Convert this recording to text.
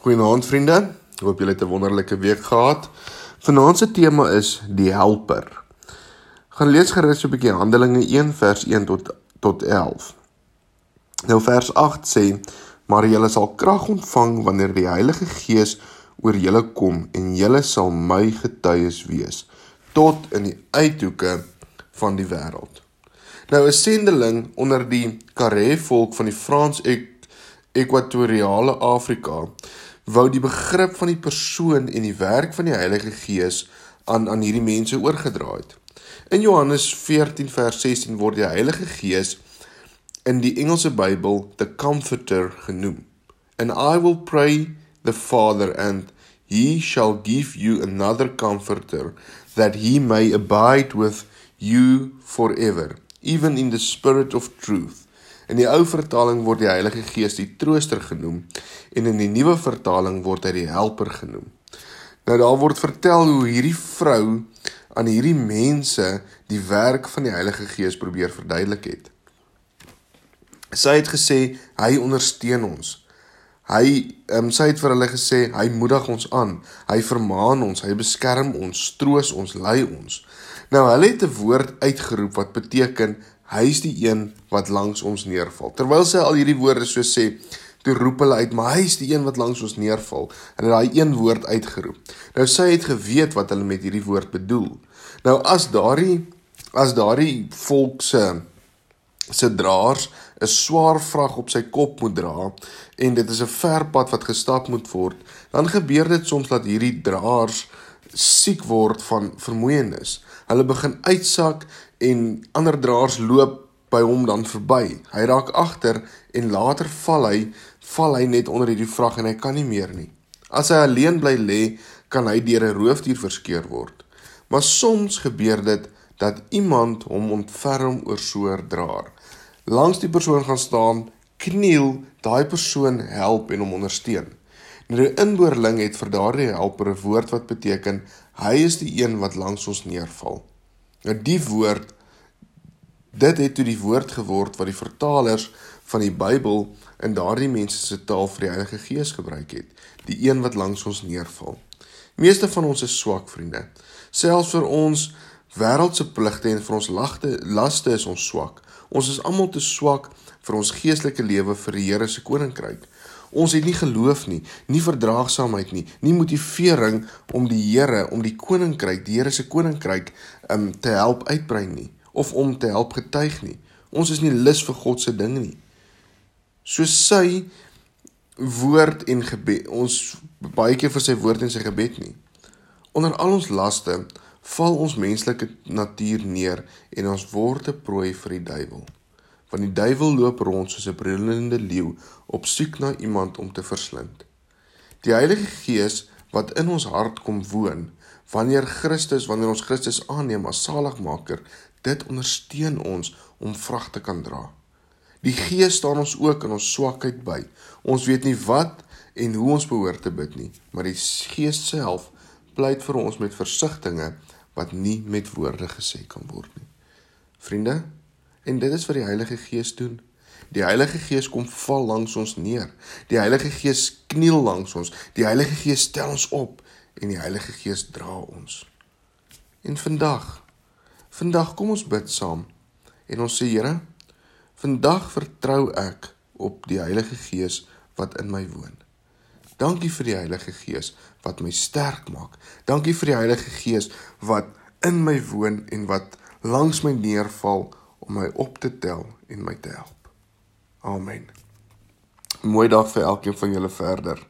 Goeienaand vriende. Ek hoop julle het 'n wonderlike week gehad. Vanaand se tema is die helper. Gaan lees gerus 'n bietjie Handelinge 1 vers 1 tot tot 11. Nou vers 8 sê: "Maar julle sal krag ontvang wanneer die Heilige Gees oor julle kom en julle sal my getuies wees tot in die uithoeke van die wêreld." Nou 'n sendeling onder die Karee volk van die Frans Ekwatoriale Afrika wou die begrip van die persoon en die werk van die Heilige Gees aan aan hierdie mense oorgedra het. In Johannes 14 vers 16 word die Heilige Gees in die Engelse Bybel the comforter genoem. And I will pray the Father and he shall give you another comforter that he may abide with you forever even in the spirit of truth In die ou vertaling word die Heilige Gees die trooster genoem en in die nuwe vertaling word hy die helper genoem. Nou daar word vertel hoe hierdie vrou aan hierdie mense die werk van die Heilige Gees probeer verduidelik het. Sy het gesê hy ondersteun ons. Hy um, sy het vir hulle gesê hy moedig ons aan, hy vermaan ons, hy beskerm ons, troos ons, lei ons. Nou hulle het 'n woord uitgeroep wat beteken Hy is die een wat langs ons neerval. Terwyl sy al hierdie woorde so sê, toe roep hulle uit, maar hy is die een wat langs ons neerval. En hy het daai een woord uitgeroep. Nou sy het geweet wat hulle met hierdie woord bedoel. Nou as daardie as daardie volk se se draers 'n swaar vrag op sy kop moet dra en dit is 'n ver pad wat gestap moet word, dan gebeur dit soms dat hierdie draers siek word van vermoeienis. Hulle begin uitsak en ander draers loop by hom dan verby. Hy raak agter en later val hy, val hy net onder hierdie vrag en hy kan nie meer nie. As hy alleen bly lê, kan hy deur 'n roofdier verskeur word. Maar soms gebeur dit dat iemand hom ontferm oor so 'n draer. Langs die persoon gaan staan, kniel, daai persoon help en hom ondersteun. Nou die inboorling het vir daardie helper 'n woord wat beteken hy is die een wat langs ons neerval. Nou die woord dit het toe die woord geword wat die vertalers van die Bybel in daardie mense se taal vir die Heilige Gees gebruik het, die een wat langs ons neerval. Meeste van ons is swak vriende. Selfs vir ons wêreldse pligte en vir ons lagte laste is ons swak. Ons is almal te swak vir ons geestelike lewe vir die Here se koninkryk. Ons het nie geloof nie, nie verdraagsaamheid nie, nie motivering om die Here, om die koninkryk, die Here se koninkryk um te help uitbrei nie of om te help getuig nie. Ons is nie lus vir God se ding nie. So sy woord en gebed, ons baie keer vir sy woord en sy gebed nie. Onder al ons laste val ons menslike natuur neer en ons word 'n prooi vir die duiwel want die duiwel loop rond soos 'n brullende leeu op soek na iemand om te verslind. Die Heilige Gees wat in ons hart kom woon, wanneer Christus, wanneer ons Christus aanneem as saligmaker, dit ondersteun ons om vrag te kan dra. Die Gees staan ons ook in ons swakheid by. Ons weet nie wat en hoe ons behoort te bid nie, maar die Gees self pleit vir ons met versigtings wat nie met woorde gesê kan word nie. Vriende, En dit is wat die Heilige Gees doen. Die Heilige Gees kom val langs ons neer. Die Heilige Gees kniel langs ons. Die Heilige Gees stel ons op en die Heilige Gees dra ons. En vandag, vandag kom ons bid saam en ons sê Here, vandag vertrou ek op die Heilige Gees wat in my woon. Dankie vir die Heilige Gees wat my sterk maak. Dankie vir die Heilige Gees wat in my woon en wat langs my neerval om my op te tel en my te help. Amen. Mooi dag vir elkeen van julle verder.